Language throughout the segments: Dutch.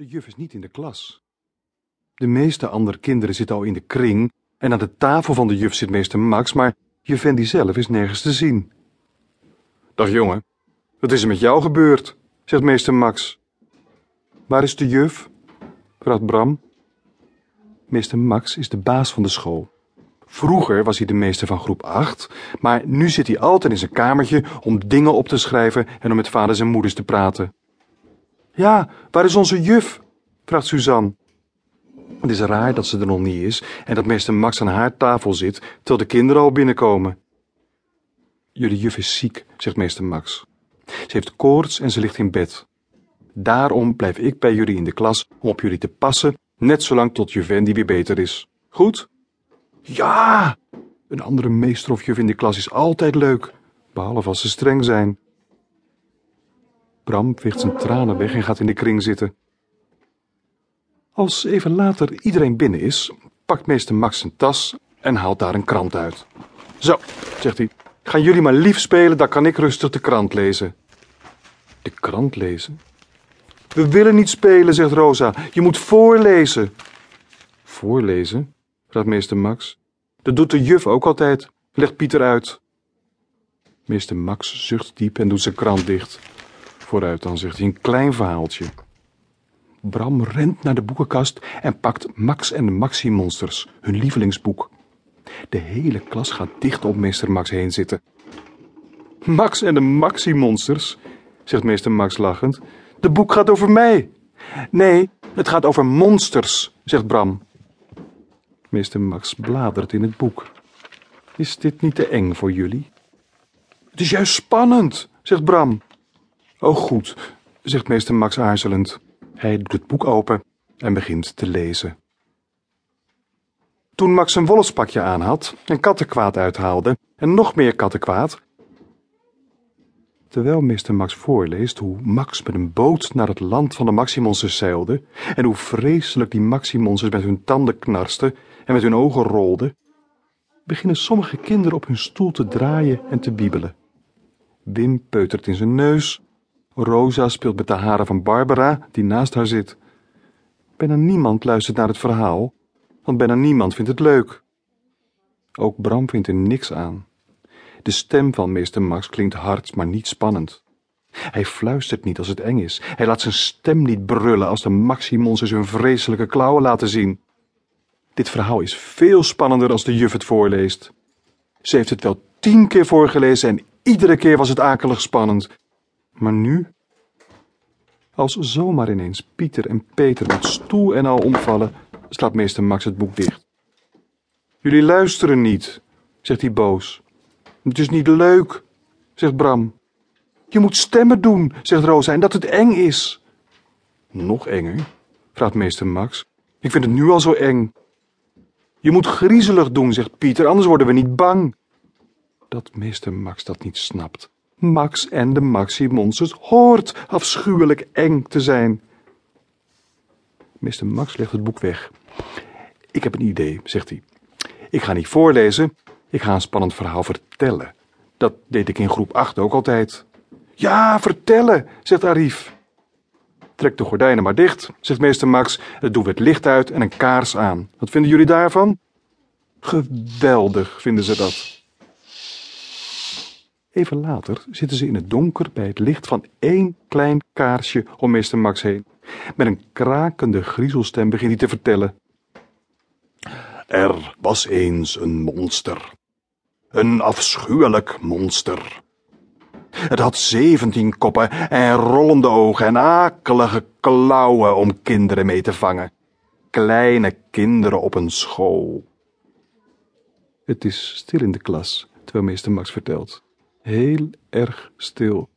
De juf is niet in de klas. De meeste andere kinderen zitten al in de kring en aan de tafel van de juf zit meester Max, maar Juvendi zelf is nergens te zien. Dag jongen, wat is er met jou gebeurd? zegt meester Max. Waar is de juf? vraagt Bram. Meester Max is de baas van de school. Vroeger was hij de meester van groep 8, maar nu zit hij altijd in zijn kamertje om dingen op te schrijven en om met vaders en moeders te praten. Ja, waar is onze juf? vraagt Suzanne. Het is raar dat ze er nog niet is en dat meester Max aan haar tafel zit terwijl de kinderen al binnenkomen. Jullie juf is ziek, zegt meester Max. Ze heeft koorts en ze ligt in bed. Daarom blijf ik bij jullie in de klas om op jullie te passen, net zolang tot Juvendi weer beter is. Goed? Ja! Een andere meester of juf in de klas is altijd leuk, behalve als ze streng zijn. Bram veegt zijn tranen weg en gaat in de kring zitten. Als even later iedereen binnen is, pakt meester Max zijn tas en haalt daar een krant uit. Zo, zegt hij, gaan jullie maar lief spelen, dan kan ik rustig de krant lezen. De krant lezen? We willen niet spelen, zegt Rosa. Je moet voorlezen. Voorlezen? vraagt meester Max. Dat doet de juf ook altijd, legt Pieter uit. Meester Max zucht diep en doet zijn krant dicht. Vooruit dan, zegt hij, een klein verhaaltje. Bram rent naar de boekenkast en pakt Max en de Maxi-monsters, hun lievelingsboek. De hele klas gaat dicht op meester Max heen zitten. Max en de Maxi-monsters, zegt meester Max lachend. De boek gaat over mij. Nee, het gaat over monsters, zegt Bram. Meester Max bladert in het boek. Is dit niet te eng voor jullie? Het is juist spannend, zegt Bram. Oh goed, zegt meester Max aarzelend. Hij doet het boek open en begint te lezen. Toen Max een wolfspakje aan had en kattenkwaad uithaalde en nog meer kattenkwaad, terwijl meester Max voorleest hoe Max met een boot naar het land van de Maximonsters zeilde en hoe vreselijk die Maximonsters met hun tanden knarsten en met hun ogen rolden, beginnen sommige kinderen op hun stoel te draaien en te biebelen. Wim peutert in zijn neus, Rosa speelt met de haren van Barbara, die naast haar zit. Bijna niemand luistert naar het verhaal, want bijna niemand vindt het leuk. Ook Bram vindt er niks aan. De stem van meester Max klinkt hard, maar niet spannend. Hij fluistert niet als het eng is. Hij laat zijn stem niet brullen als de Maximons hun vreselijke klauwen laten zien. Dit verhaal is veel spannender als de juf het voorleest. Ze heeft het wel tien keer voorgelezen en iedere keer was het akelig spannend. Maar nu? Als zomaar ineens Pieter en Peter met stoel en al omvallen, slaat meester Max het boek dicht. Jullie luisteren niet, zegt hij boos. Het is niet leuk, zegt Bram. Je moet stemmen doen, zegt Rosa, en dat het eng is. Nog enger, vraagt meester Max. Ik vind het nu al zo eng. Je moet griezelig doen, zegt Pieter, anders worden we niet bang. Dat meester Max dat niet snapt. Max en de Maxi-monsters hoort afschuwelijk eng te zijn. Meester Max legt het boek weg. Ik heb een idee, zegt hij. Ik ga niet voorlezen, ik ga een spannend verhaal vertellen. Dat deed ik in groep 8 ook altijd. Ja, vertellen, zegt Arif. Trek de gordijnen maar dicht, zegt meester Max. Het doen het licht uit en een kaars aan. Wat vinden jullie daarvan? Geweldig vinden ze dat. Even later zitten ze in het donker bij het licht van één klein kaarsje om meester Max heen. Met een krakende griezelstem begint hij te vertellen. Er was eens een monster. Een afschuwelijk monster. Het had zeventien koppen en rollende ogen en akelige klauwen om kinderen mee te vangen. Kleine kinderen op een school. Het is stil in de klas, terwijl meester Max vertelt. Heel erg stil.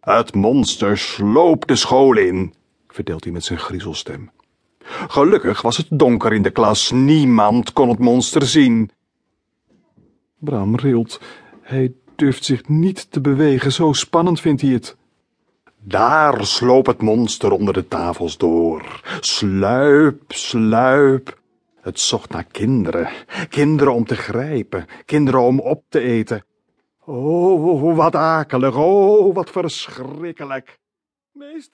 Het monster sloop de school in, vertelt hij met zijn griezelstem. Gelukkig was het donker in de klas, niemand kon het monster zien. Bram rilt. Hij durft zich niet te bewegen, zo spannend vindt hij het. Daar sloop het monster onder de tafels door. Sluip, sluip. Het zocht naar kinderen, kinderen om te grijpen, kinderen om op te eten. Oh, wat akelig, oh, wat verschrikkelijk.